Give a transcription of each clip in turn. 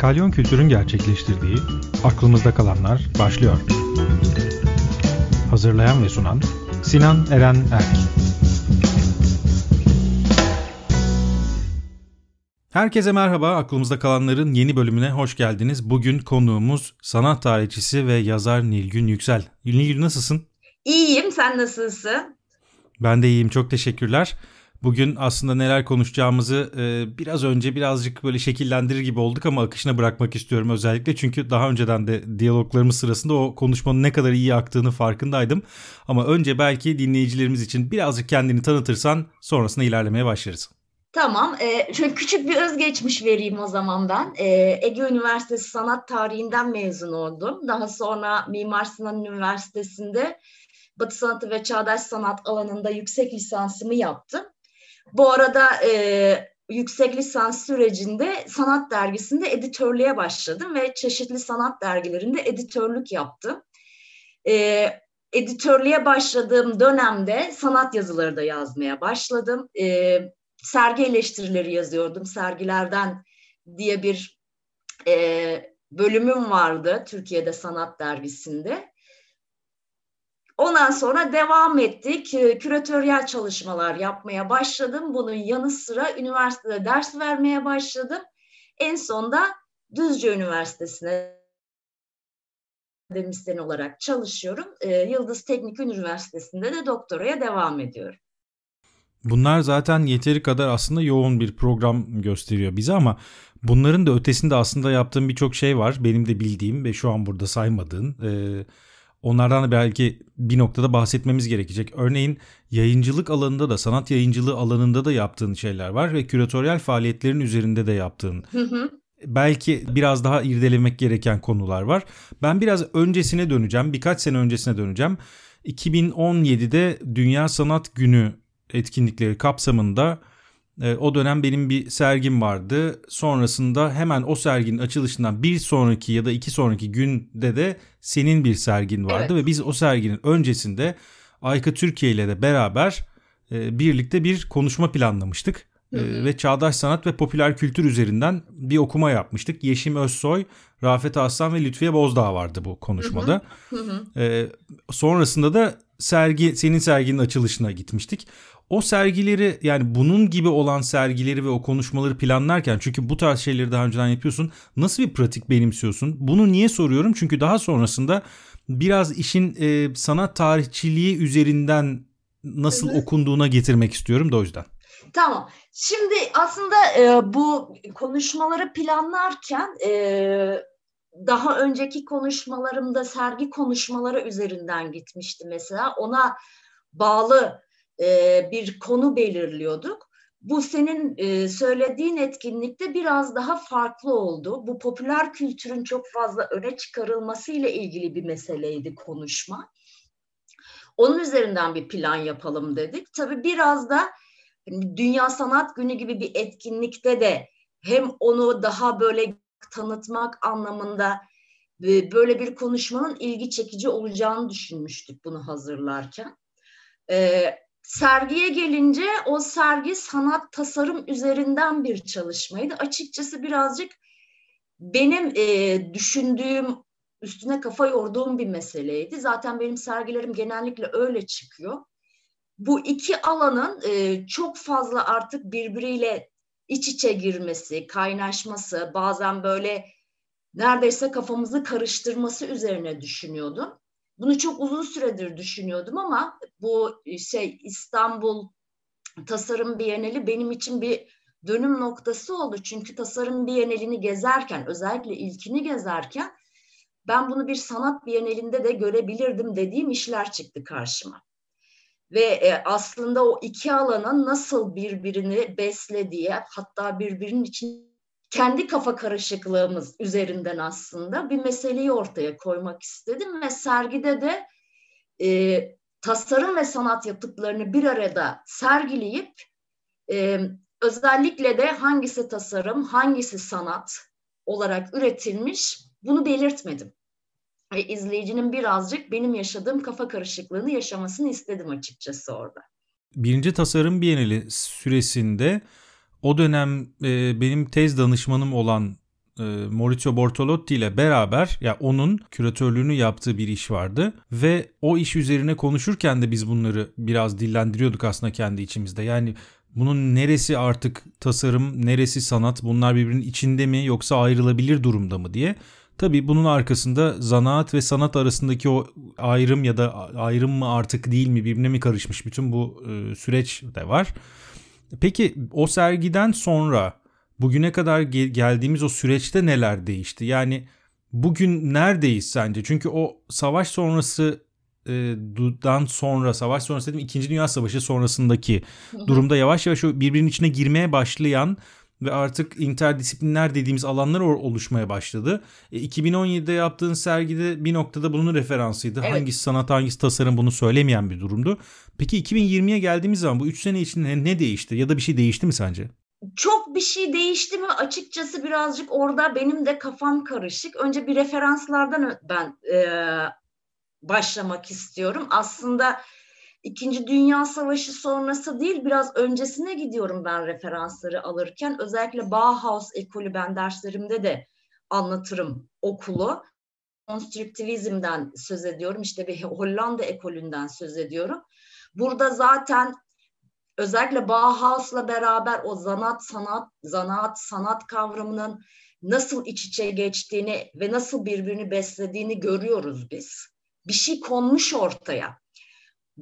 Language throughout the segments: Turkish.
Kalyon Kültür'ün gerçekleştirdiği Aklımızda Kalanlar başlıyor. Hazırlayan ve sunan Sinan Eren Erk. Herkese merhaba. Aklımızda kalanların yeni bölümüne hoş geldiniz. Bugün konuğumuz sanat tarihçisi ve yazar Nilgün Yüksel. Nilgün nasılsın? İyiyim. Sen nasılsın? Ben de iyiyim. Çok teşekkürler. Bugün aslında neler konuşacağımızı e, biraz önce birazcık böyle şekillendirir gibi olduk ama akışına bırakmak istiyorum özellikle. Çünkü daha önceden de diyaloglarımız sırasında o konuşmanın ne kadar iyi aktığını farkındaydım. Ama önce belki dinleyicilerimiz için birazcık kendini tanıtırsan sonrasında ilerlemeye başlarız. Tamam. E, şöyle küçük bir özgeçmiş vereyim o zaman ben. E, Ege Üniversitesi Sanat Tarihinden mezun oldum. Daha sonra Mimar Sinan Üniversitesi'nde Batı Sanatı ve Çağdaş Sanat alanında yüksek lisansımı yaptım. Bu arada e, yüksek lisans sürecinde sanat dergisinde editörlüğe başladım ve çeşitli sanat dergilerinde editörlük yaptım. E, editörlüğe başladığım dönemde sanat yazıları da yazmaya başladım. E, sergi eleştirileri yazıyordum. Sergilerden diye bir e, bölümüm vardı Türkiye'de Sanat Dergisi'nde. Ondan sonra devam ettik. Küratöryel çalışmalar yapmaya başladım. Bunun yanı sıra üniversitede ders vermeye başladım. En sonda Düzce Üniversitesi'ne akademisyen olarak çalışıyorum. Yıldız Teknik Üniversitesi'nde de doktoraya devam ediyorum. Bunlar zaten yeteri kadar aslında yoğun bir program gösteriyor bize ama bunların da ötesinde aslında yaptığım birçok şey var. Benim de bildiğim ve şu an burada saymadığın. Ee, Onlardan da belki bir noktada bahsetmemiz gerekecek. Örneğin yayıncılık alanında da sanat yayıncılığı alanında da yaptığın şeyler var ve küratöryel faaliyetlerin üzerinde de yaptığın. Belki biraz daha irdelemek gereken konular var. Ben biraz öncesine döneceğim. Birkaç sene öncesine döneceğim. 2017'de Dünya Sanat Günü etkinlikleri kapsamında o dönem benim bir sergim vardı. Sonrasında hemen o serginin açılışından bir sonraki ya da iki sonraki günde de senin bir sergin vardı. Evet. Ve biz o serginin öncesinde Ayka Türkiye ile de beraber e, birlikte bir konuşma planlamıştık. Hı hı. ve çağdaş sanat ve popüler kültür üzerinden bir okuma yapmıştık. Yeşim Özsoy, Rafet Aslan ve Lütfiye Bozdağ vardı bu konuşmada. Hı hı. Ee, sonrasında da sergi senin serginin açılışına gitmiştik o sergileri yani bunun gibi olan sergileri ve o konuşmaları planlarken çünkü bu tarz şeyleri daha önceden yapıyorsun. Nasıl bir pratik benimsiyorsun? Bunu niye soruyorum? Çünkü daha sonrasında biraz işin e, sanat tarihçiliği üzerinden nasıl Hı-hı. okunduğuna getirmek istiyorum da o yüzden. Tamam. Şimdi aslında e, bu konuşmaları planlarken e, daha önceki konuşmalarımda sergi konuşmaları üzerinden gitmişti mesela. Ona bağlı e, bir konu belirliyorduk. Bu senin e, söylediğin etkinlikte biraz daha farklı oldu. Bu popüler kültürün çok fazla öne çıkarılması ile ilgili bir meseleydi konuşma. Onun üzerinden bir plan yapalım dedik. Tabii biraz da hani, Dünya Sanat Günü gibi bir etkinlikte de hem onu daha böyle tanıtmak anlamında böyle bir konuşmanın ilgi çekici olacağını düşünmüştük bunu hazırlarken. Ee, Sergiye gelince o sergi sanat tasarım üzerinden bir çalışmaydı. Açıkçası birazcık benim e, düşündüğüm, üstüne kafa yorduğum bir meseleydi. Zaten benim sergilerim genellikle öyle çıkıyor. Bu iki alanın e, çok fazla artık birbiriyle iç içe girmesi, kaynaşması, bazen böyle neredeyse kafamızı karıştırması üzerine düşünüyordum. Bunu çok uzun süredir düşünüyordum ama bu e, şey İstanbul Tasarım Bienali benim için bir dönüm noktası oldu. Çünkü Tasarım Bienalini gezerken, özellikle ilkini gezerken ben bunu bir sanat bienalinde de görebilirdim dediğim işler çıktı karşıma. Ve e, aslında o iki alanın nasıl birbirini beslediği, hatta birbirinin için kendi kafa karışıklığımız üzerinden aslında bir meseleyi ortaya koymak istedim ve sergide de e, tasarım ve sanat yapıtlarını bir arada sergileyip e, özellikle de hangisi tasarım, hangisi sanat olarak üretilmiş bunu belirtmedim. Ve izleyicinin birazcık benim yaşadığım kafa karışıklığını yaşamasını istedim açıkçası orada. Birinci tasarım bienali süresinde o dönem e, benim tez danışmanım olan e, Maurizio Bortolotti ile beraber ya onun küratörlüğünü yaptığı bir iş vardı ve o iş üzerine konuşurken de biz bunları biraz dillendiriyorduk aslında kendi içimizde. Yani bunun neresi artık tasarım, neresi sanat bunlar birbirinin içinde mi yoksa ayrılabilir durumda mı diye. Tabii bunun arkasında zanaat ve sanat arasındaki o ayrım ya da ayrım mı artık değil mi birbirine mi karışmış bütün bu e, süreç de var. Peki o sergiden sonra bugüne kadar gel- geldiğimiz o süreçte neler değişti? Yani bugün neredeyiz sence? Çünkü o savaş sonrası e, dan sonra savaş sonrası dedim 2. Dünya Savaşı sonrasındaki durumda yavaş yavaş o birbirinin içine girmeye başlayan ve artık interdisipliner dediğimiz alanlar oluşmaya başladı. E, 2017'de yaptığın sergide bir noktada bunun referansıydı. Evet. Hangisi sanat hangisi tasarım bunu söylemeyen bir durumdu. Peki 2020'ye geldiğimiz zaman bu 3 sene içinde ne değişti ya da bir şey değişti mi sence? Çok bir şey değişti mi açıkçası birazcık orada benim de kafam karışık. Önce bir referanslardan ben e, başlamak istiyorum. Aslında İkinci Dünya Savaşı sonrası değil biraz öncesine gidiyorum ben referansları alırken. Özellikle Bauhaus ekolü ben derslerimde de anlatırım okulu. Konstrüktivizmden söz ediyorum. İşte bir Hollanda ekolünden söz ediyorum. Burada zaten özellikle Bauhaus'la beraber o zanat sanat zanaat sanat kavramının nasıl iç içe geçtiğini ve nasıl birbirini beslediğini görüyoruz biz. Bir şey konmuş ortaya.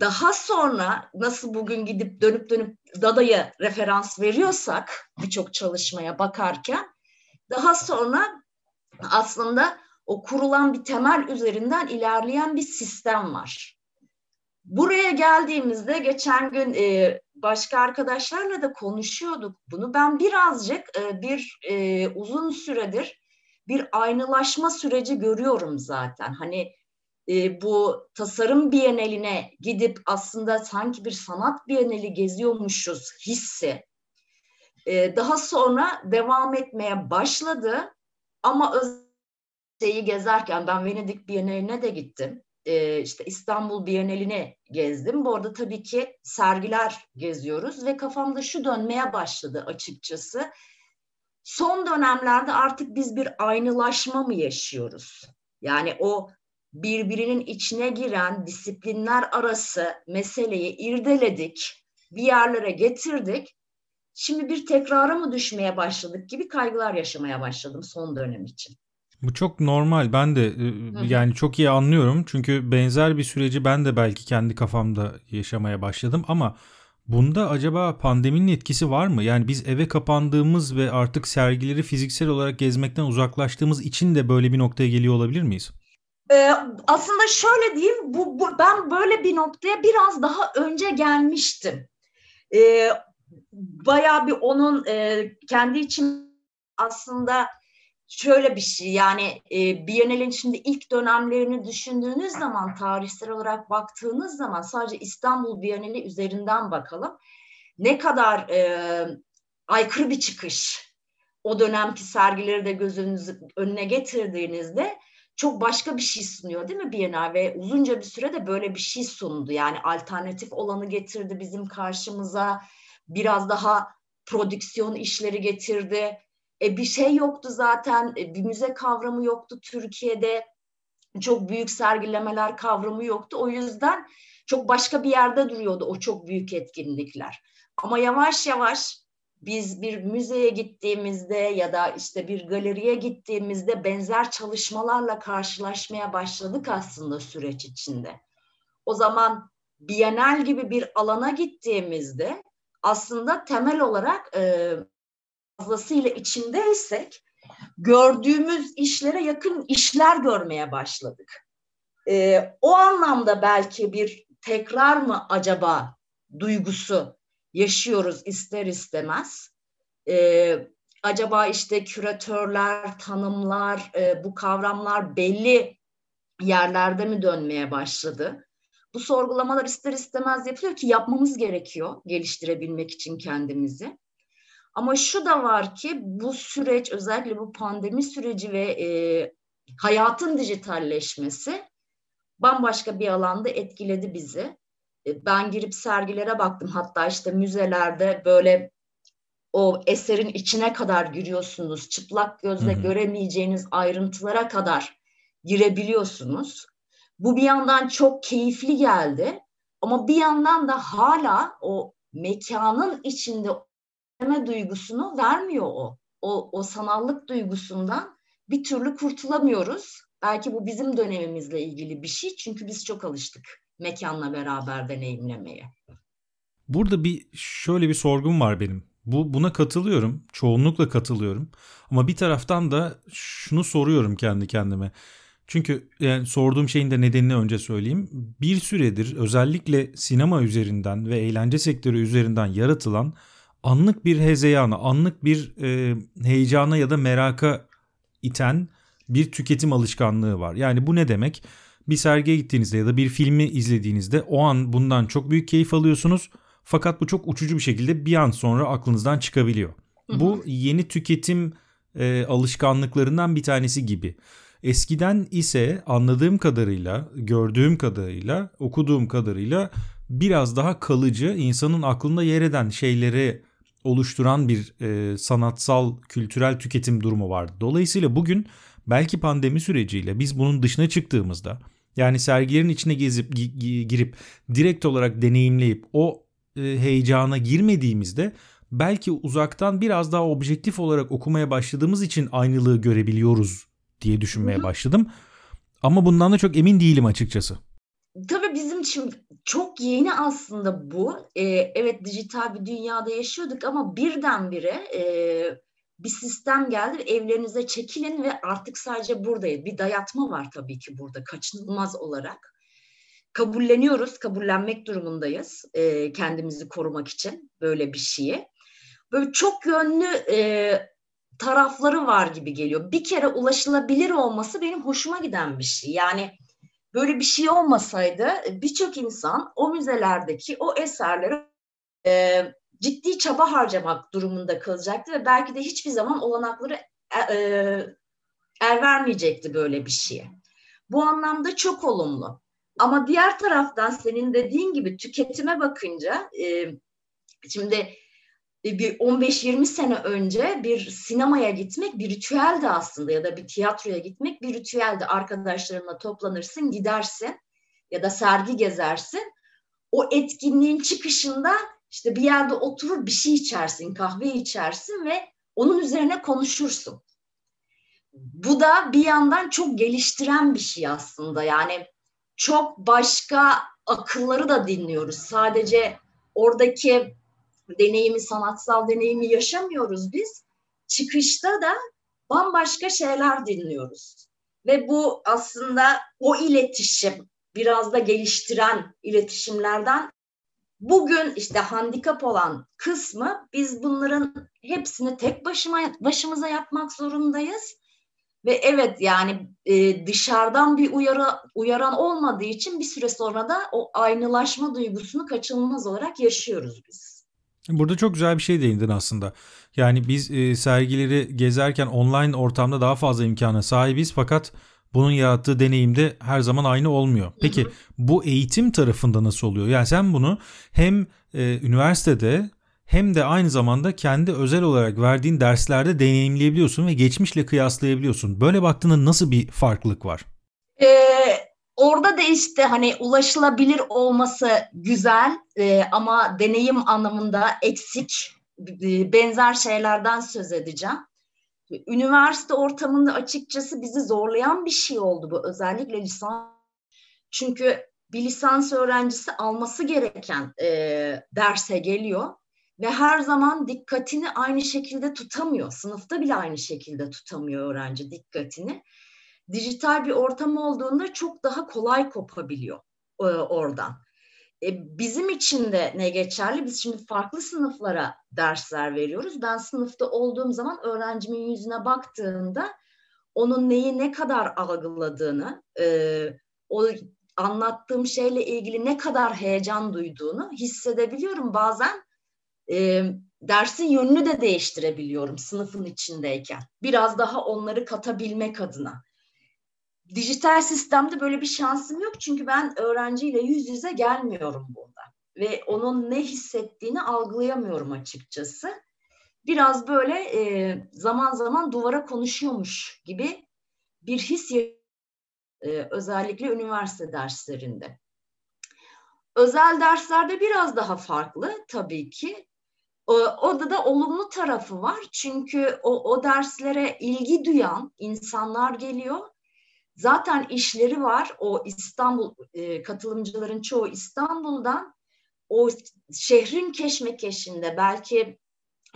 Daha sonra nasıl bugün gidip dönüp dönüp Dada'ya referans veriyorsak birçok çalışmaya bakarken daha sonra aslında o kurulan bir temel üzerinden ilerleyen bir sistem var. Buraya geldiğimizde geçen gün e, başka arkadaşlarla da konuşuyorduk bunu. Ben birazcık e, bir e, uzun süredir bir aynılaşma süreci görüyorum zaten. Hani e, bu tasarım biyeneline gidip aslında sanki bir sanat biyeneli geziyormuşuz hissi e, daha sonra devam etmeye başladı ama şeyi gezerken ben Venedik Biyeneline de gittim. E, işte İstanbul Biyeneline gezdim. Bu arada tabii ki sergiler geziyoruz ve kafamda şu dönmeye başladı açıkçası. Son dönemlerde artık biz bir aynılaşma mı yaşıyoruz? Yani o birbirinin içine giren disiplinler arası meseleyi irdeledik, bir yerlere getirdik. Şimdi bir tekrara mı düşmeye başladık gibi kaygılar yaşamaya başladım son dönem için. Bu çok normal. Ben de e, yani çok iyi anlıyorum. Çünkü benzer bir süreci ben de belki kendi kafamda yaşamaya başladım ama bunda acaba pandeminin etkisi var mı? Yani biz eve kapandığımız ve artık sergileri fiziksel olarak gezmekten uzaklaştığımız için de böyle bir noktaya geliyor olabilir miyiz? Ee, aslında şöyle diyeyim, bu, bu, ben böyle bir noktaya biraz daha önce gelmiştim. Ee, bayağı bir onun e, kendi için aslında şöyle bir şey yani e, Biennale'nin şimdi ilk dönemlerini düşündüğünüz zaman tarihsel olarak baktığınız zaman sadece İstanbul Biennale üzerinden bakalım. Ne kadar e, aykırı bir çıkış o dönemki sergileri de gözünüzün önüne getirdiğinizde çok başka bir şey sunuyor değil mi Biennale ve uzunca bir sürede böyle bir şey sundu. Yani alternatif olanı getirdi bizim karşımıza. Biraz daha prodüksiyon işleri getirdi. E, bir şey yoktu zaten. E, bir müze kavramı yoktu Türkiye'de. Çok büyük sergilemeler kavramı yoktu. O yüzden çok başka bir yerde duruyordu o çok büyük etkinlikler. Ama yavaş yavaş biz bir müzeye gittiğimizde ya da işte bir galeriye gittiğimizde benzer çalışmalarla karşılaşmaya başladık aslında süreç içinde. O zaman Bienal gibi bir alana gittiğimizde aslında temel olarak e, fazlasıyla içindeysek gördüğümüz işlere yakın işler görmeye başladık. E, o anlamda belki bir tekrar mı acaba duygusu yaşıyoruz ister istemez. E, acaba işte küratörler, tanımlar, e, bu kavramlar belli yerlerde mi dönmeye başladı? Bu sorgulamalar ister istemez yapılıyor ki yapmamız gerekiyor geliştirebilmek için kendimizi. Ama şu da var ki bu süreç özellikle bu pandemi süreci ve e, hayatın dijitalleşmesi bambaşka bir alanda etkiledi bizi. E, ben girip sergilere baktım hatta işte müzelerde böyle o eserin içine kadar giriyorsunuz. Çıplak gözle Hı-hı. göremeyeceğiniz ayrıntılara kadar girebiliyorsunuz. Bu bir yandan çok keyifli geldi ama bir yandan da hala o mekanın içinde duygusunu vermiyor o. O, o sanallık duygusundan bir türlü kurtulamıyoruz. Belki bu bizim dönemimizle ilgili bir şey çünkü biz çok alıştık mekanla beraber deneyimlemeye. Burada bir şöyle bir sorgum var benim. Bu buna katılıyorum. Çoğunlukla katılıyorum. Ama bir taraftan da şunu soruyorum kendi kendime. Çünkü yani sorduğum şeyin de nedenini önce söyleyeyim. Bir süredir özellikle sinema üzerinden ve eğlence sektörü üzerinden yaratılan anlık bir hezeyana, anlık bir e, heyecana ya da meraka iten bir tüketim alışkanlığı var. Yani bu ne demek? Bir sergiye gittiğinizde ya da bir filmi izlediğinizde o an bundan çok büyük keyif alıyorsunuz. Fakat bu çok uçucu bir şekilde bir an sonra aklınızdan çıkabiliyor. Hı hı. Bu yeni tüketim e, alışkanlıklarından bir tanesi gibi. Eskiden ise anladığım kadarıyla, gördüğüm kadarıyla, okuduğum kadarıyla biraz daha kalıcı, insanın aklında yer eden şeyleri oluşturan bir e, sanatsal, kültürel tüketim durumu vardı. Dolayısıyla bugün belki pandemi süreciyle biz bunun dışına çıktığımızda yani sergilerin içine gezip girip direkt olarak deneyimleyip o e, heyecana girmediğimizde belki uzaktan biraz daha objektif olarak okumaya başladığımız için aynılığı görebiliyoruz diye düşünmeye başladım. Ama bundan da çok emin değilim açıkçası. Tabii bizim için çok yeni aslında bu. Ee, evet dijital bir dünyada yaşıyorduk ama birdenbire e, bir sistem geldi. Evlerinize çekilin ve artık sadece buradayız. Bir dayatma var tabii ki burada kaçınılmaz olarak. Kabulleniyoruz, kabullenmek durumundayız e, kendimizi korumak için böyle bir şeyi. Böyle çok yönlü e, tarafları var gibi geliyor. Bir kere ulaşılabilir olması benim hoşuma giden bir şey. Yani böyle bir şey olmasaydı birçok insan o müzelerdeki o eserleri e, ciddi çaba harcamak durumunda kalacaktı ve belki de hiçbir zaman olanakları e, e, el vermeyecekti böyle bir şeye. Bu anlamda çok olumlu. Ama diğer taraftan senin dediğin gibi tüketime bakınca e, şimdi bir 15-20 sene önce bir sinemaya gitmek bir ritüeldi aslında ya da bir tiyatroya gitmek bir ritüeldi. Arkadaşlarınla toplanırsın, gidersin ya da sergi gezersin. O etkinliğin çıkışında işte bir yerde oturur bir şey içersin, kahve içersin ve onun üzerine konuşursun. Bu da bir yandan çok geliştiren bir şey aslında. Yani çok başka akılları da dinliyoruz. Sadece oradaki deneyimi, sanatsal deneyimi yaşamıyoruz biz. Çıkışta da bambaşka şeyler dinliyoruz. Ve bu aslında o iletişim, biraz da geliştiren iletişimlerden bugün işte handikap olan kısmı biz bunların hepsini tek başıma başımıza yapmak zorundayız. Ve evet yani e, dışarıdan bir uyarı uyaran olmadığı için bir süre sonra da o aynılaşma duygusunu kaçınılmaz olarak yaşıyoruz biz. Burada çok güzel bir şey değindin aslında. Yani biz e, sergileri gezerken online ortamda daha fazla imkana sahibiz fakat bunun yarattığı deneyimde her zaman aynı olmuyor. Peki hı hı. bu eğitim tarafında nasıl oluyor? Yani sen bunu hem e, üniversitede hem de aynı zamanda kendi özel olarak verdiğin derslerde deneyimleyebiliyorsun ve geçmişle kıyaslayabiliyorsun. Böyle baktığında nasıl bir farklılık var? Ee, Orada da işte hani ulaşılabilir olması güzel e, ama deneyim anlamında eksik e, benzer şeylerden söz edeceğim. Üniversite ortamında açıkçası bizi zorlayan bir şey oldu bu özellikle lisans. Çünkü bir lisans öğrencisi alması gereken e, derse geliyor ve her zaman dikkatini aynı şekilde tutamıyor. Sınıfta bile aynı şekilde tutamıyor öğrenci dikkatini dijital bir ortam olduğunda çok daha kolay kopabiliyor e, oradan. E, bizim için de ne geçerli? Biz şimdi farklı sınıflara dersler veriyoruz. Ben sınıfta olduğum zaman öğrencimin yüzüne baktığımda onun neyi ne kadar algıladığını, e, o anlattığım şeyle ilgili ne kadar heyecan duyduğunu hissedebiliyorum. Bazen e, dersin yönünü de değiştirebiliyorum sınıfın içindeyken. Biraz daha onları katabilmek adına. Dijital sistemde böyle bir şansım yok çünkü ben öğrenciyle yüz yüze gelmiyorum burada ve onun ne hissettiğini algılayamıyorum açıkçası. biraz böyle e, zaman zaman duvara konuşuyormuş gibi bir his e, özellikle üniversite derslerinde. Özel derslerde biraz daha farklı tabii ki. O, orada da olumlu tarafı var. Çünkü o, o derslere ilgi duyan insanlar geliyor. Zaten işleri var. O İstanbul e, katılımcıların çoğu İstanbul'dan. O şehrin keşmekeşinde belki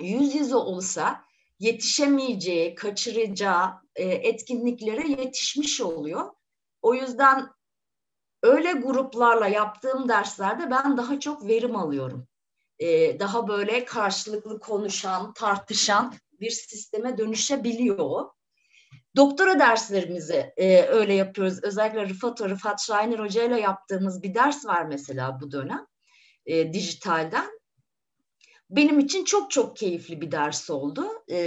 yüz yüze olsa yetişemeyeceği, kaçıracağı e, etkinliklere yetişmiş oluyor. O yüzden öyle gruplarla yaptığım derslerde ben daha çok verim alıyorum. E, daha böyle karşılıklı konuşan, tartışan bir sisteme dönüşebiliyor. Doktora derslerimizi e, öyle yapıyoruz. Özellikle Rıfat, Rıfat Şahinir Hoca ile yaptığımız bir ders var mesela bu dönem e, dijitalden. Benim için çok çok keyifli bir ders oldu e,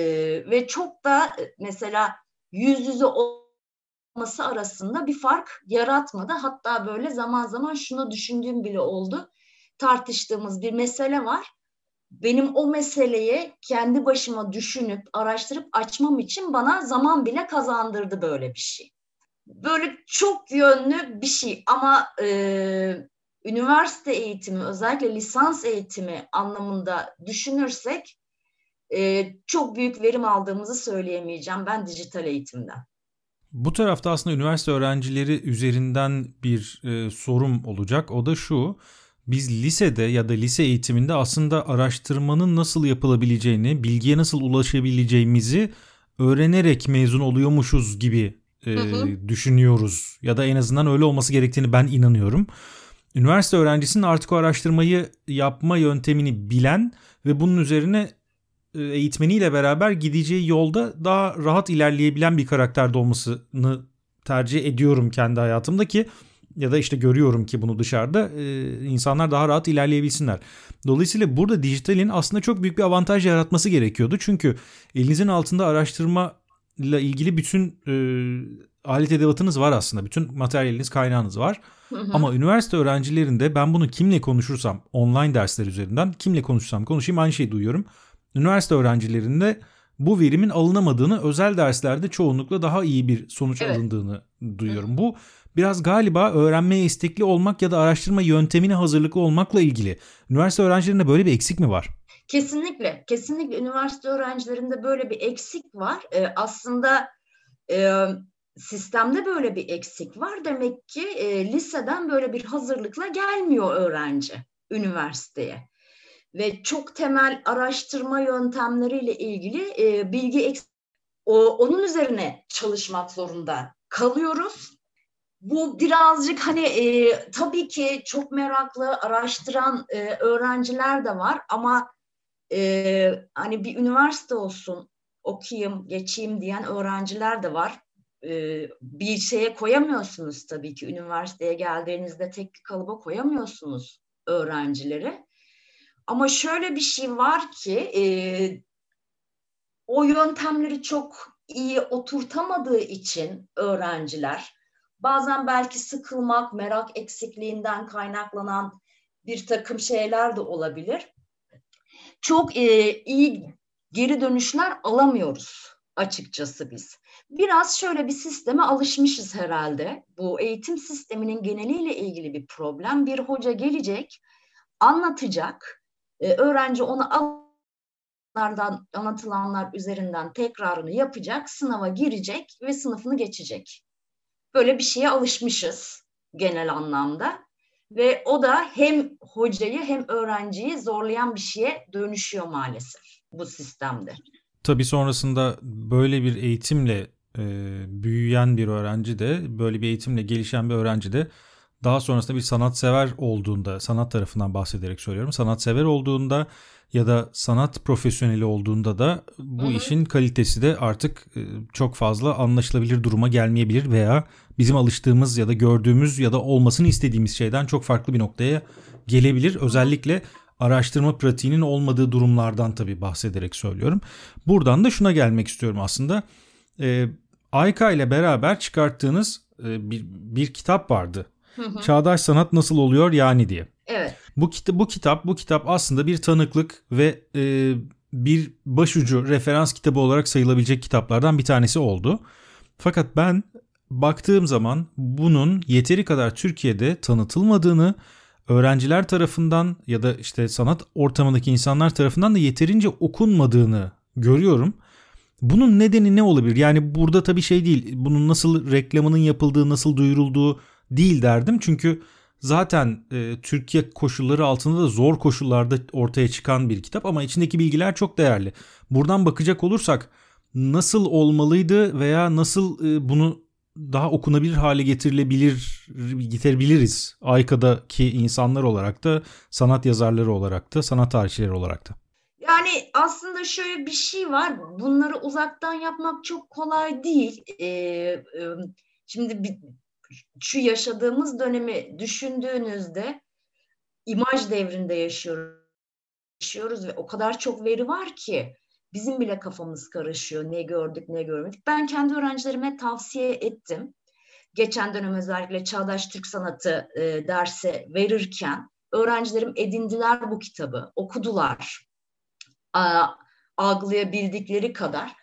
ve çok da e, mesela yüz yüze olması arasında bir fark yaratmadı. Hatta böyle zaman zaman şunu düşündüğüm bile oldu. Tartıştığımız bir mesele var. Benim o meseleyi kendi başıma düşünüp araştırıp açmam için bana zaman bile kazandırdı böyle bir şey. Böyle çok yönlü bir şey ama e, üniversite eğitimi özellikle lisans eğitimi anlamında düşünürsek e, çok büyük verim aldığımızı söyleyemeyeceğim ben dijital eğitimden. Bu tarafta aslında üniversite öğrencileri üzerinden bir e, sorum olacak. O da şu. Biz lisede ya da lise eğitiminde aslında araştırmanın nasıl yapılabileceğini, bilgiye nasıl ulaşabileceğimizi öğrenerek mezun oluyormuşuz gibi e, hı hı. düşünüyoruz. Ya da en azından öyle olması gerektiğini ben inanıyorum üniversite öğrencisinin artık o araştırmayı yapma yöntemini bilen ve bunun üzerine e, eğitmeniyle beraber gideceği yolda daha rahat ilerleyebilen bir karakterde olmasını tercih ediyorum kendi hayatımda ki ya da işte görüyorum ki bunu dışarıda e, insanlar daha rahat ilerleyebilsinler. Dolayısıyla burada dijitalin aslında çok büyük bir avantaj yaratması gerekiyordu. Çünkü elinizin altında araştırma ile ilgili bütün e, alet edevatınız var aslında. Bütün materyaliniz, kaynağınız var. Ama üniversite öğrencilerinde ben bunu kimle konuşursam online dersler üzerinden kimle konuşsam konuşayım aynı şeyi duyuyorum. Üniversite öğrencilerinde bu verimin alınamadığını özel derslerde çoğunlukla daha iyi bir sonuç evet. alındığını duyuyorum. Bu biraz galiba öğrenmeye istekli olmak ya da araştırma yöntemine hazırlıklı olmakla ilgili. Üniversite öğrencilerinde böyle bir eksik mi var? Kesinlikle, kesinlikle üniversite öğrencilerinde böyle bir eksik var. Ee, aslında e, sistemde böyle bir eksik var. Demek ki e, liseden böyle bir hazırlıkla gelmiyor öğrenci üniversiteye. Ve çok temel araştırma yöntemleriyle ilgili e, bilgi. O, onun üzerine çalışmak zorunda kalıyoruz. Bu birazcık hani e, tabii ki çok meraklı araştıran e, öğrenciler de var ama e, hani bir üniversite olsun okuyayım geçeyim diyen öğrenciler de var e, bir şeye koyamıyorsunuz tabii ki. Üniversiteye geldiğinizde tek bir kalıba koyamıyorsunuz öğrencileri. Ama şöyle bir şey var ki e, o yöntemleri çok iyi oturtamadığı için öğrenciler bazen belki sıkılmak, merak eksikliğinden kaynaklanan bir takım şeyler de olabilir. Çok e, iyi geri dönüşler alamıyoruz açıkçası biz. Biraz şöyle bir sisteme alışmışız herhalde. Bu eğitim sisteminin geneliyle ilgili bir problem. Bir hoca gelecek, anlatacak, e, öğrenci onu anlatılanlar üzerinden tekrarını yapacak, sınava girecek ve sınıfını geçecek. Böyle bir şeye alışmışız genel anlamda. Ve o da hem hocayı hem öğrenciyi zorlayan bir şeye dönüşüyor maalesef bu sistemde. Tabii sonrasında böyle bir eğitimle e, büyüyen bir öğrenci de böyle bir eğitimle gelişen bir öğrenci de daha sonrasında bir sanatsever olduğunda sanat tarafından bahsederek söylüyorum sanatsever olduğunda ya da sanat profesyoneli olduğunda da bu Hı-hı. işin kalitesi de artık e, çok fazla anlaşılabilir duruma gelmeyebilir veya bizim alıştığımız ya da gördüğümüz ya da olmasını istediğimiz şeyden çok farklı bir noktaya gelebilir. Özellikle araştırma pratiğinin olmadığı durumlardan tabii bahsederek söylüyorum. Buradan da şuna gelmek istiyorum aslında. E, Ayka ile beraber çıkarttığınız e, bir, bir kitap vardı. Çağdaş Sanat Nasıl Oluyor Yani diye. Evet. Bu, kita bu kitap bu kitap aslında bir tanıklık ve e, bir başucu referans kitabı olarak sayılabilecek kitaplardan bir tanesi oldu. Fakat ben baktığım zaman bunun yeteri kadar Türkiye'de tanıtılmadığını, öğrenciler tarafından ya da işte sanat ortamındaki insanlar tarafından da yeterince okunmadığını görüyorum. Bunun nedeni ne olabilir? Yani burada tabii şey değil. Bunun nasıl reklamının yapıldığı, nasıl duyurulduğu değil derdim. Çünkü zaten e, Türkiye koşulları altında da zor koşullarda ortaya çıkan bir kitap ama içindeki bilgiler çok değerli. Buradan bakacak olursak nasıl olmalıydı veya nasıl e, bunu daha okunabilir hale getirilebilir getirebiliriz Ayka'daki insanlar olarak da sanat yazarları olarak da sanat tarihçileri olarak da. Yani aslında şöyle bir şey var. Bunları uzaktan yapmak çok kolay değil. Ee, e, şimdi bir, şu yaşadığımız dönemi düşündüğünüzde imaj devrinde yaşıyoruz. yaşıyoruz ve o kadar çok veri var ki bizim bile kafamız karışıyor. Ne gördük, ne görmedik. Ben kendi öğrencilerime tavsiye ettim. Geçen dönem özellikle Çağdaş Türk Sanatı e, dersi verirken öğrencilerim edindiler bu kitabı, okudular. A, algılayabildikleri kadar.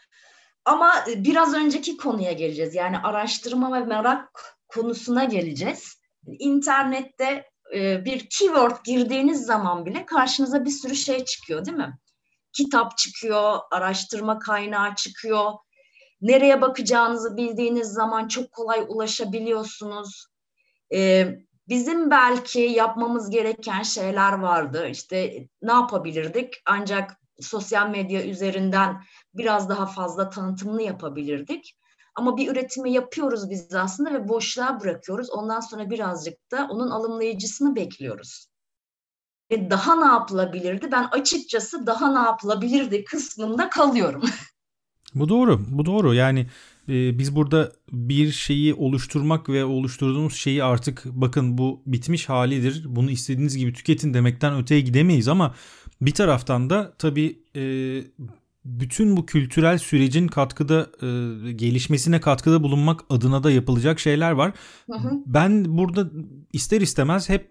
Ama biraz önceki konuya geleceğiz. Yani araştırma ve merak konusuna geleceğiz. İnternette e, bir keyword girdiğiniz zaman bile karşınıza bir sürü şey çıkıyor değil mi? Kitap çıkıyor, araştırma kaynağı çıkıyor. Nereye bakacağınızı bildiğiniz zaman çok kolay ulaşabiliyorsunuz. E, bizim belki yapmamız gereken şeyler vardı. İşte ne yapabilirdik? Ancak sosyal medya üzerinden biraz daha fazla tanıtımını yapabilirdik. Ama bir üretimi yapıyoruz biz aslında ve boşluğa bırakıyoruz. Ondan sonra birazcık da onun alımlayıcısını bekliyoruz. Ve daha ne yapılabilirdi? Ben açıkçası daha ne yapılabilirdi kısmında kalıyorum. Bu doğru. Bu doğru. Yani e, biz burada bir şeyi oluşturmak ve oluşturduğumuz şeyi artık bakın bu bitmiş halidir. Bunu istediğiniz gibi tüketin demekten öteye gidemeyiz ama bir taraftan da tabii e, bütün bu kültürel sürecin katkıda e, gelişmesine katkıda bulunmak adına da yapılacak şeyler var. Hı hı. Ben burada ister istemez hep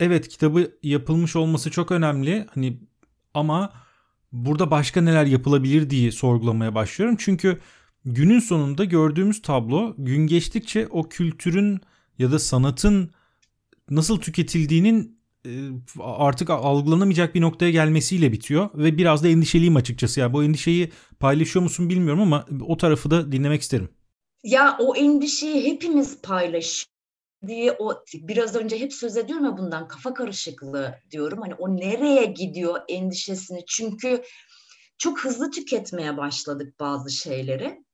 evet kitabı yapılmış olması çok önemli. Hani ama burada başka neler yapılabilir diye sorgulamaya başlıyorum. Çünkü günün sonunda gördüğümüz tablo gün geçtikçe o kültürün ya da sanatın nasıl tüketildiğinin artık algılanamayacak bir noktaya gelmesiyle bitiyor ve biraz da endişeliyim açıkçası. Yani bu endişeyi paylaşıyor musun bilmiyorum ama o tarafı da dinlemek isterim. Ya o endişeyi hepimiz paylaş diye o biraz önce hep söz ediyorum ya bundan kafa karışıklığı diyorum. Hani o nereye gidiyor endişesini çünkü çok hızlı tüketmeye başladık bazı şeyleri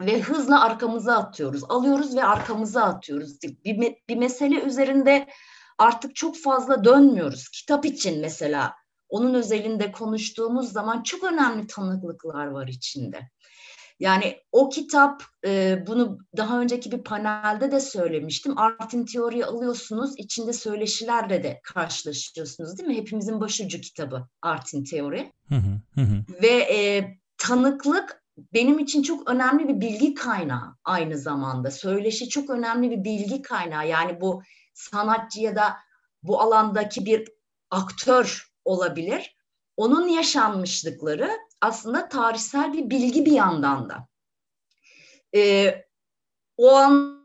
ve hızla arkamıza atıyoruz. Alıyoruz ve arkamıza atıyoruz. Bir, bir mesele üzerinde artık çok fazla dönmüyoruz. Kitap için mesela onun özelinde konuştuğumuz zaman çok önemli tanıklıklar var içinde. Yani o kitap e, bunu daha önceki bir panelde de söylemiştim. Artin Teori'yi alıyorsunuz, içinde söyleşilerle de karşılaşıyorsunuz değil mi? Hepimizin başucu kitabı Artin Teori. Hı hı, hı. Ve e, tanıklık benim için çok önemli bir bilgi kaynağı aynı zamanda. Söyleşi çok önemli bir bilgi kaynağı. Yani bu sanatçı ya da bu alandaki bir aktör olabilir. Onun yaşanmışlıkları aslında tarihsel bir bilgi bir yandan da. Ee, o an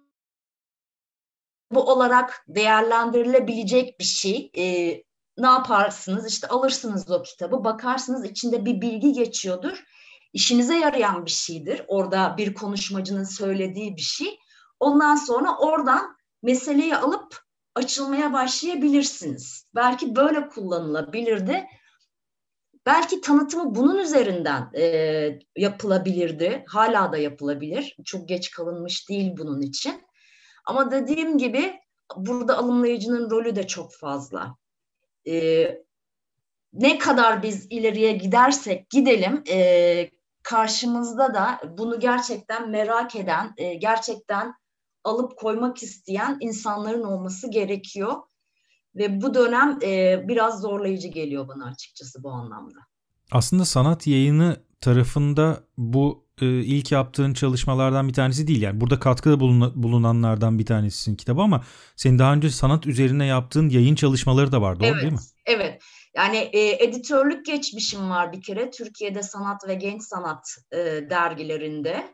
bu olarak değerlendirilebilecek bir şey. Ee, ne yaparsınız? İşte alırsınız o kitabı, bakarsınız içinde bir bilgi geçiyordur. İşinize yarayan bir şeydir. Orada bir konuşmacının söylediği bir şey. Ondan sonra oradan meseleyi alıp açılmaya başlayabilirsiniz. Belki böyle kullanılabilirdi. Belki tanıtımı bunun üzerinden e, yapılabilirdi. Hala da yapılabilir. Çok geç kalınmış değil bunun için. Ama dediğim gibi burada alımlayıcının rolü de çok fazla. E, ne kadar biz ileriye gidersek gidelim e, karşımızda da bunu gerçekten merak eden, e, gerçekten alıp koymak isteyen insanların olması gerekiyor. Ve bu dönem e, biraz zorlayıcı geliyor bana açıkçası bu anlamda. Aslında sanat yayını tarafında bu e, ilk yaptığın çalışmalardan bir tanesi değil. Yani burada katkıda bulun, bulunanlardan bir tanesisin kitabı ama senin daha önce sanat üzerine yaptığın yayın çalışmaları da var doğru evet, değil mi? Evet. Yani e, editörlük geçmişim var bir kere Türkiye'de sanat ve genç sanat e, dergilerinde.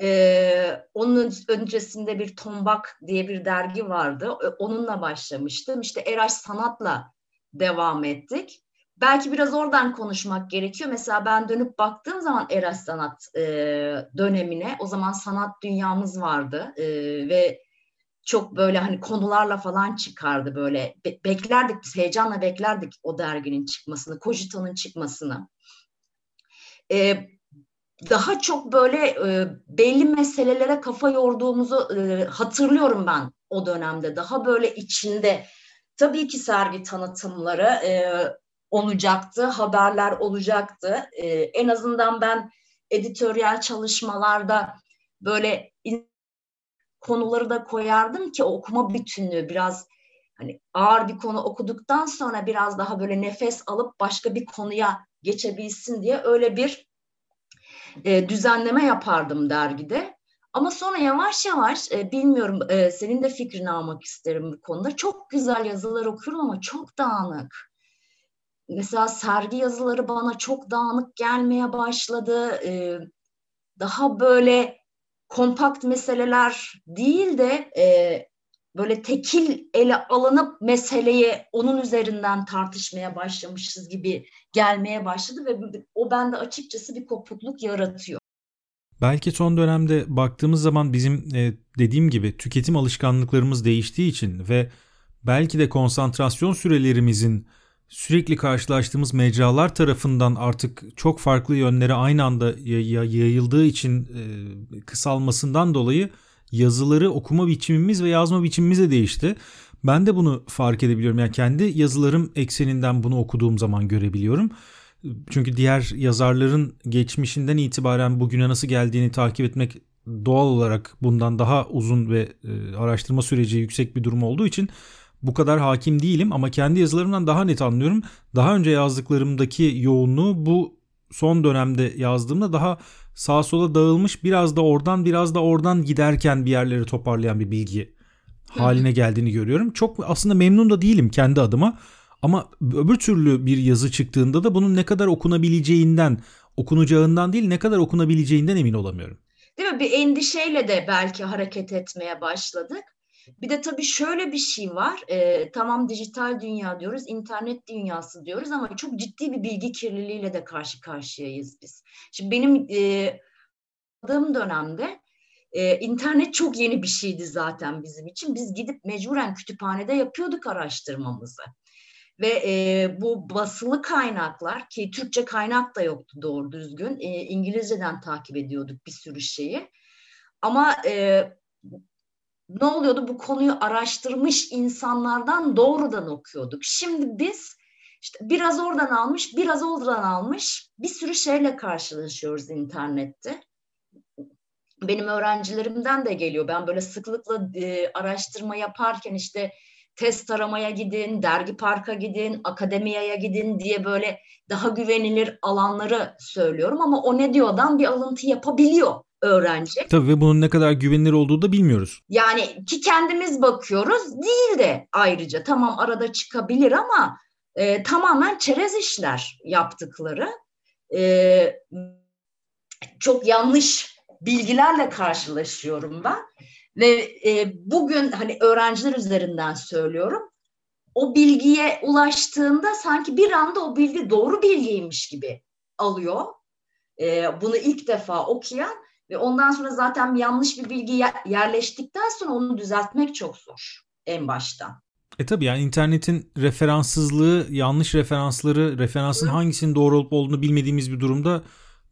E, onun öncesinde bir Tombak diye bir dergi vardı. E, onunla başlamıştım. İşte Eraş Sanat'la devam ettik. Belki biraz oradan konuşmak gerekiyor. Mesela ben dönüp baktığım zaman Eraş Sanat e, dönemine, o zaman sanat dünyamız vardı e, ve çok böyle hani konularla falan çıkardı böyle. Be- beklerdik biz heyecanla beklerdik o derginin çıkmasını, Kojito'nun çıkmasını. Ee, daha çok böyle e, belli meselelere kafa yorduğumuzu e, hatırlıyorum ben o dönemde. Daha böyle içinde tabii ki sergi tanıtımları e, olacaktı, haberler olacaktı. E, en azından ben editoryal çalışmalarda böyle konuları da koyardım ki okuma bütünlüğü biraz hani ağır bir konu okuduktan sonra biraz daha böyle nefes alıp başka bir konuya geçebilsin diye öyle bir e, düzenleme yapardım dergide. Ama sonra yavaş yavaş e, bilmiyorum e, senin de fikrini almak isterim bu konuda. Çok güzel yazılar okuyorum ama çok dağınık. Mesela sergi yazıları bana çok dağınık gelmeye başladı. E, daha böyle kompakt meseleler değil de e, böyle tekil ele alınıp meseleyi onun üzerinden tartışmaya başlamışız gibi gelmeye başladı ve o bende açıkçası bir kopukluk yaratıyor. Belki son dönemde baktığımız zaman bizim e, dediğim gibi tüketim alışkanlıklarımız değiştiği için ve belki de konsantrasyon sürelerimizin sürekli karşılaştığımız mecralar tarafından artık çok farklı yönlere aynı anda yayıldığı için e, kısalmasından dolayı yazıları okuma biçimimiz ve yazma biçimimiz de değişti. Ben de bunu fark edebiliyorum. Yani kendi yazılarım ekseninden bunu okuduğum zaman görebiliyorum. Çünkü diğer yazarların geçmişinden itibaren bugüne nasıl geldiğini takip etmek doğal olarak bundan daha uzun ve e, araştırma süreci yüksek bir durum olduğu için bu kadar hakim değilim ama kendi yazılarımdan daha net anlıyorum. Daha önce yazdıklarımdaki yoğunluğu bu son dönemde yazdığımda daha sağa sola dağılmış biraz da oradan biraz da oradan giderken bir yerleri toparlayan bir bilgi haline geldiğini görüyorum. Çok aslında memnun da değilim kendi adıma. Ama öbür türlü bir yazı çıktığında da bunun ne kadar okunabileceğinden, okunacağından değil ne kadar okunabileceğinden emin olamıyorum. Değil mi? Bir endişeyle de belki hareket etmeye başladık. Bir de tabii şöyle bir şey var. E, tamam dijital dünya diyoruz, internet dünyası diyoruz ama çok ciddi bir bilgi kirliliğiyle de karşı karşıyayız biz. Şimdi benim e, dönemde e, internet çok yeni bir şeydi zaten bizim için. Biz gidip mecburen kütüphanede yapıyorduk araştırmamızı. Ve e, bu basılı kaynaklar ki Türkçe kaynak da yoktu doğru düzgün. E, İngilizceden takip ediyorduk bir sürü şeyi. Ama e, ne oluyordu? Bu konuyu araştırmış insanlardan doğrudan okuyorduk. Şimdi biz işte biraz oradan almış, biraz oradan almış bir sürü şeyle karşılaşıyoruz internette. Benim öğrencilerimden de geliyor. Ben böyle sıklıkla e, araştırma yaparken işte test aramaya gidin, dergi parka gidin, akademiyaya gidin diye böyle daha güvenilir alanları söylüyorum ama o ne diyordan bir alıntı yapabiliyor öğrenci. Tabii ve bunun ne kadar güvenilir olduğu da bilmiyoruz. Yani ki kendimiz bakıyoruz değil de ayrıca tamam arada çıkabilir ama e, tamamen çerez işler yaptıkları. E, çok yanlış bilgilerle karşılaşıyorum ben ve e, bugün hani öğrenciler üzerinden söylüyorum o bilgiye ulaştığında sanki bir anda o bilgi doğru bilgiymiş gibi alıyor. E, bunu ilk defa okuyan ve ondan sonra zaten yanlış bir bilgi yerleştikten sonra onu düzeltmek çok zor en başta. E tabi yani internetin referanssızlığı, yanlış referansları, referansın Hı. hangisinin doğru olup olduğunu bilmediğimiz bir durumda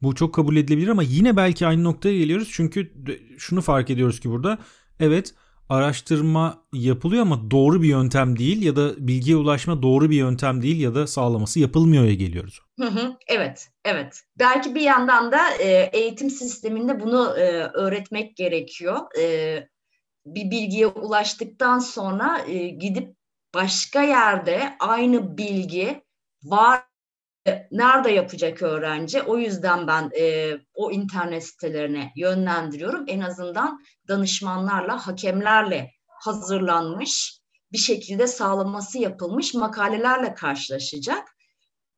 bu çok kabul edilebilir ama yine belki aynı noktaya geliyoruz. Çünkü şunu fark ediyoruz ki burada evet araştırma yapılıyor ama doğru bir yöntem değil ya da bilgiye ulaşma doğru bir yöntem değil ya da sağlaması yapılmıyor'ya geliyoruz. Hı hı, evet, evet. Belki bir yandan da e, eğitim sisteminde bunu e, öğretmek gerekiyor. E, bir bilgiye ulaştıktan sonra e, gidip başka yerde aynı bilgi var nerede yapacak öğrenci? O yüzden ben e, o internet sitelerine yönlendiriyorum. En azından danışmanlarla, hakemlerle hazırlanmış bir şekilde sağlaması yapılmış makalelerle karşılaşacak.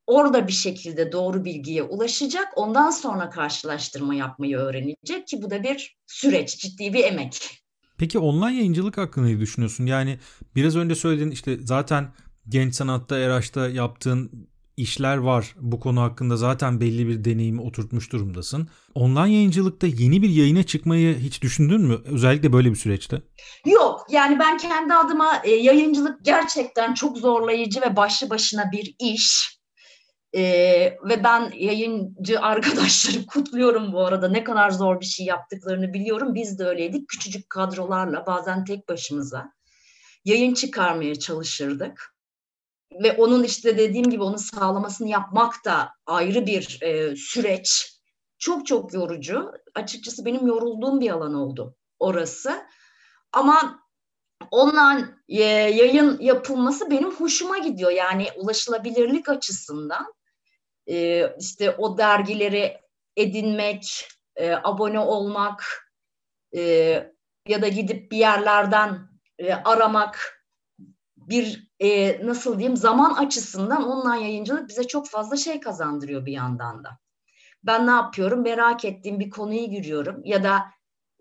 Orada bir şekilde doğru bilgiye ulaşacak. Ondan sonra karşılaştırma yapmayı öğrenecek ki bu da bir süreç, ciddi bir emek. Peki online yayıncılık hakkında ne düşünüyorsun? Yani biraz önce söylediğin işte zaten genç sanatta, Eraş'ta yaptığın işler var. Bu konu hakkında zaten belli bir deneyimi oturtmuş durumdasın. Online yayıncılıkta yeni bir yayına çıkmayı hiç düşündün mü? Özellikle böyle bir süreçte. Yok yani ben kendi adıma e, yayıncılık gerçekten çok zorlayıcı ve başlı başına bir iş. Ee, ve ben yayıncı arkadaşları kutluyorum bu arada. Ne kadar zor bir şey yaptıklarını biliyorum. Biz de öyleydik. Küçücük kadrolarla bazen tek başımıza yayın çıkarmaya çalışırdık ve onun işte dediğim gibi onun sağlamasını yapmak da ayrı bir e, süreç. Çok çok yorucu. Açıkçası benim yorulduğum bir alan oldu orası. Ama online e, yayın yapılması benim hoşuma gidiyor. Yani ulaşılabilirlik açısından e, işte o dergileri edinmek, e, abone olmak e, ya da gidip bir yerlerden e, aramak bir e, nasıl diyeyim zaman açısından online yayıncılık bize çok fazla şey kazandırıyor bir yandan da. Ben ne yapıyorum? Merak ettiğim bir konuyu giriyorum ya da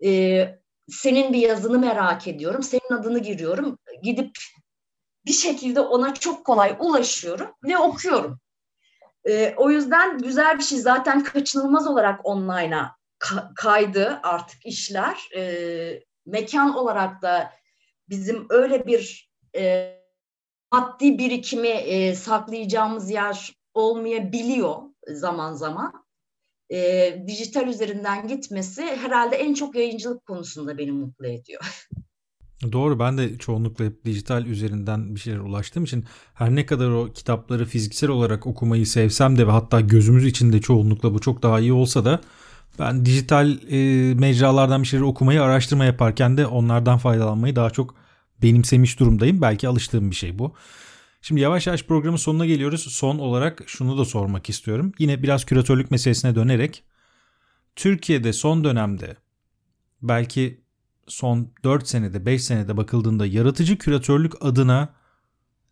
e, senin bir yazını merak ediyorum. Senin adını giriyorum. Gidip bir şekilde ona çok kolay ulaşıyorum ve okuyorum. E, o yüzden güzel bir şey. Zaten kaçınılmaz olarak online'a ka- kaydı artık işler. E, mekan olarak da bizim öyle bir e, maddi birikimi e, saklayacağımız yer olmayabiliyor zaman zaman. E, dijital üzerinden gitmesi herhalde en çok yayıncılık konusunda beni mutlu ediyor. Doğru ben de çoğunlukla hep dijital üzerinden bir şeyler ulaştığım için her ne kadar o kitapları fiziksel olarak okumayı sevsem de ve hatta gözümüz içinde çoğunlukla bu çok daha iyi olsa da ben dijital e, mecralardan bir şeyler okumayı araştırma yaparken de onlardan faydalanmayı daha çok benimsemiş durumdayım. Belki alıştığım bir şey bu. Şimdi yavaş yavaş programın sonuna geliyoruz. Son olarak şunu da sormak istiyorum. Yine biraz küratörlük meselesine dönerek Türkiye'de son dönemde belki son 4 senede 5 senede bakıldığında yaratıcı küratörlük adına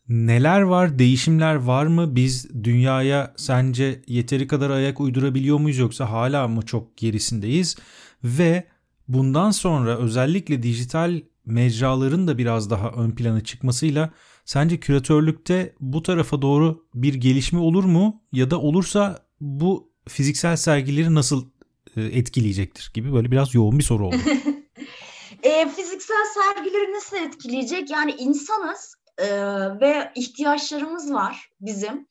neler var, değişimler var mı? Biz dünyaya sence yeteri kadar ayak uydurabiliyor muyuz yoksa hala mı çok gerisindeyiz? Ve bundan sonra özellikle dijital mecraların da biraz daha ön plana çıkmasıyla sence küratörlükte bu tarafa doğru bir gelişme olur mu ya da olursa bu fiziksel sergileri nasıl e, etkileyecektir gibi böyle biraz yoğun bir soru oldu. e, fiziksel sergileri nasıl etkileyecek? Yani insanız e, ve ihtiyaçlarımız var bizim.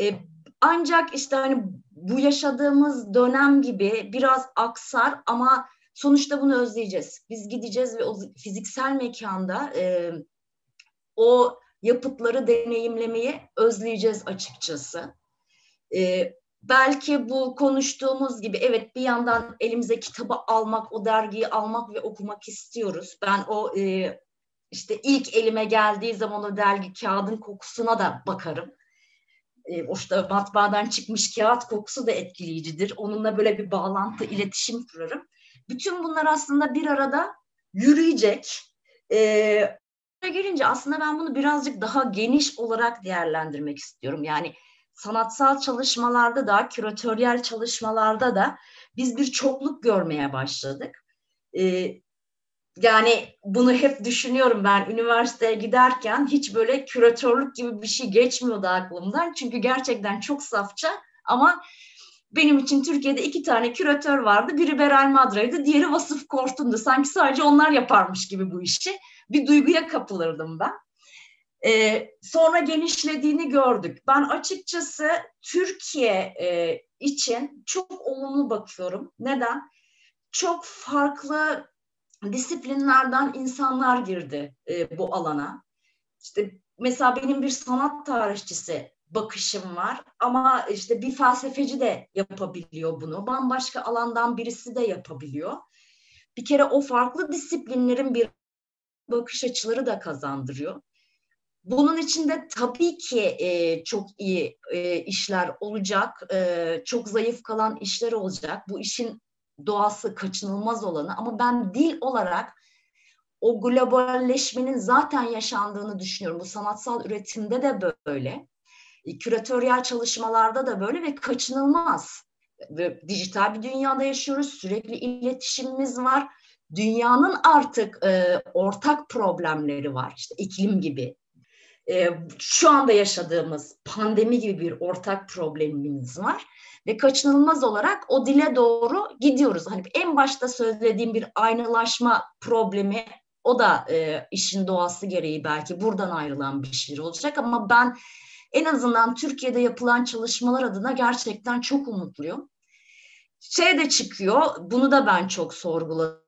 E, ancak işte hani bu yaşadığımız dönem gibi biraz aksar ama sonuçta bunu özleyeceğiz. Biz gideceğiz ve o fiziksel mekanda e, o yapıtları deneyimlemeyi özleyeceğiz açıkçası. E, belki bu konuştuğumuz gibi evet bir yandan elimize kitabı almak, o dergiyi almak ve okumak istiyoruz. Ben o e, işte ilk elime geldiği zaman o dergi kağıdın kokusuna da bakarım. E, o işte matbaadan çıkmış kağıt kokusu da etkileyicidir. Onunla böyle bir bağlantı, iletişim kurarım. Bütün bunlar aslında bir arada yürüyecek. Ee, gelince aslında ben bunu birazcık daha geniş olarak değerlendirmek istiyorum. Yani sanatsal çalışmalarda da, küratöryel çalışmalarda da biz bir çokluk görmeye başladık. Ee, yani bunu hep düşünüyorum ben üniversiteye giderken hiç böyle küratörlük gibi bir şey geçmiyordu aklımdan. Çünkü gerçekten çok safça ama benim için Türkiye'de iki tane küratör vardı. Biri Beral Madra'ydı, diğeri Vasıf Kortun'du. Sanki sadece onlar yaparmış gibi bu işi. Bir duyguya kapılırdım ben. Ee, sonra genişlediğini gördük. Ben açıkçası Türkiye e, için çok olumlu bakıyorum. Neden? Çok farklı disiplinlerden insanlar girdi e, bu alana. İşte mesela benim bir sanat tarihçisi bakışım var ama işte bir felsefeci de yapabiliyor bunu. Bambaşka alandan birisi de yapabiliyor. Bir kere o farklı disiplinlerin bir bakış açıları da kazandırıyor. Bunun içinde tabii ki e, çok iyi e, işler olacak, e, çok zayıf kalan işler olacak. Bu işin doğası kaçınılmaz olanı ama ben dil olarak o globalleşmenin zaten yaşandığını düşünüyorum. Bu sanatsal üretimde de böyle. E, küratöryel çalışmalarda da böyle ve kaçınılmaz. Dijital bir dünyada yaşıyoruz. Sürekli iletişimimiz var. Dünyanın artık e, ortak problemleri var. İşte iklim gibi. E, şu anda yaşadığımız pandemi gibi bir ortak problemimiz var ve kaçınılmaz olarak o dile doğru gidiyoruz. Hani en başta söylediğim bir aynılaşma problemi o da e, işin doğası gereği belki buradan ayrılan bir şey olacak ama ben en azından Türkiye'de yapılan çalışmalar adına gerçekten çok umutluyum. Şey de çıkıyor, bunu da ben çok sorguladım.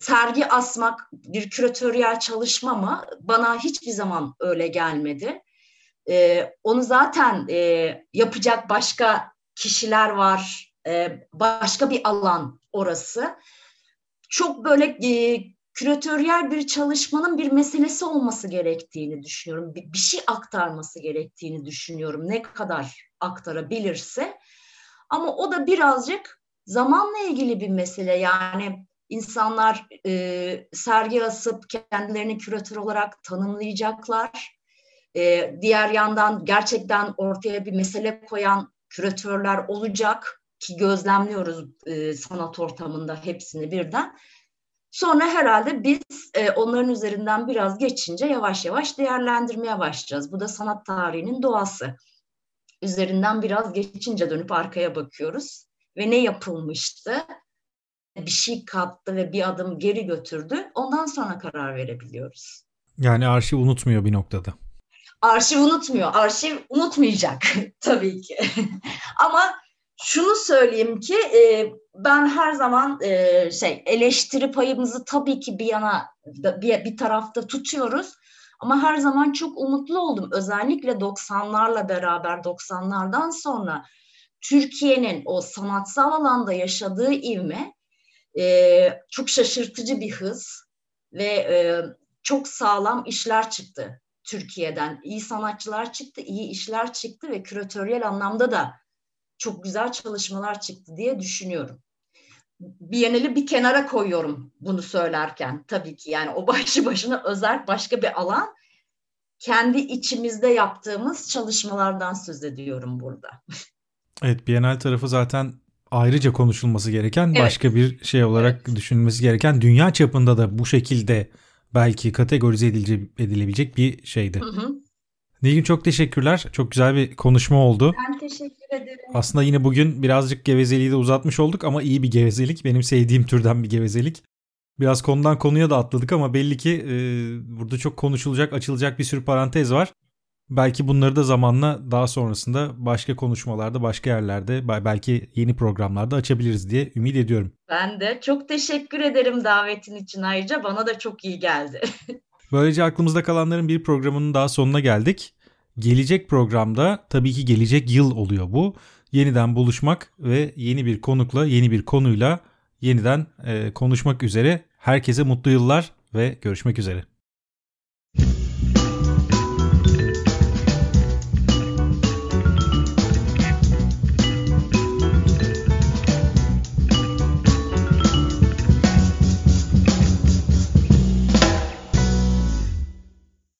Sergi asmak bir küratöryel çalışma mı? Bana hiçbir zaman öyle gelmedi. Ee, onu zaten e, yapacak başka kişiler var, e, başka bir alan orası. Çok böyle e, küratöryel bir çalışmanın bir meselesi olması gerektiğini düşünüyorum. Bir, bir şey aktarması gerektiğini düşünüyorum. Ne kadar aktarabilirse. Ama o da birazcık zamanla ilgili bir mesele. Yani insanlar e, sergi asıp kendilerini küratör olarak tanımlayacaklar. E, diğer yandan gerçekten ortaya bir mesele koyan küratörler olacak ki gözlemliyoruz e, sanat ortamında hepsini birden. Sonra herhalde biz e, onların üzerinden biraz geçince yavaş yavaş değerlendirmeye başlayacağız. Bu da sanat tarihinin doğası. Üzerinden biraz geçince dönüp arkaya bakıyoruz ve ne yapılmıştı, bir şey kattı ve bir adım geri götürdü. Ondan sonra karar verebiliyoruz. Yani arşiv unutmuyor bir noktada. Arşiv unutmuyor. Arşiv unutmayacak tabii ki. Ama şunu söyleyeyim ki e, ben her zaman e, şey eleştiri payımızı tabii ki bir yana bir, bir tarafta tutuyoruz. Ama her zaman çok umutlu oldum. Özellikle 90'larla beraber 90'lardan sonra Türkiye'nin o sanatsal alanda yaşadığı ivme e, çok şaşırtıcı bir hız ve e, çok sağlam işler çıktı Türkiye'den. İyi sanatçılar çıktı, iyi işler çıktı ve küratöryel anlamda da çok güzel çalışmalar çıktı diye düşünüyorum. Bienali bir kenara koyuyorum bunu söylerken tabii ki yani o başlı başına özel başka bir alan. Kendi içimizde yaptığımız çalışmalardan söz ediyorum burada. Evet Bienal tarafı zaten ayrıca konuşulması gereken evet. başka bir şey olarak evet. düşünülmesi gereken dünya çapında da bu şekilde belki kategorize edilebilecek bir şeydi. Hı hı. Nilgün çok teşekkürler. Çok güzel bir konuşma oldu. Ben teşekkür ederim. Aslında yine bugün birazcık gevezeliği de uzatmış olduk ama iyi bir gevezelik. Benim sevdiğim türden bir gevezelik. Biraz konudan konuya da atladık ama belli ki e, burada çok konuşulacak, açılacak bir sürü parantez var. Belki bunları da zamanla daha sonrasında başka konuşmalarda, başka yerlerde, belki yeni programlarda açabiliriz diye ümit ediyorum. Ben de çok teşekkür ederim davetin için ayrıca. Bana da çok iyi geldi. Böylece aklımızda kalanların bir programının daha sonuna geldik. Gelecek programda tabii ki gelecek yıl oluyor bu. Yeniden buluşmak ve yeni bir konukla, yeni bir konuyla yeniden e, konuşmak üzere. Herkese mutlu yıllar ve görüşmek üzere.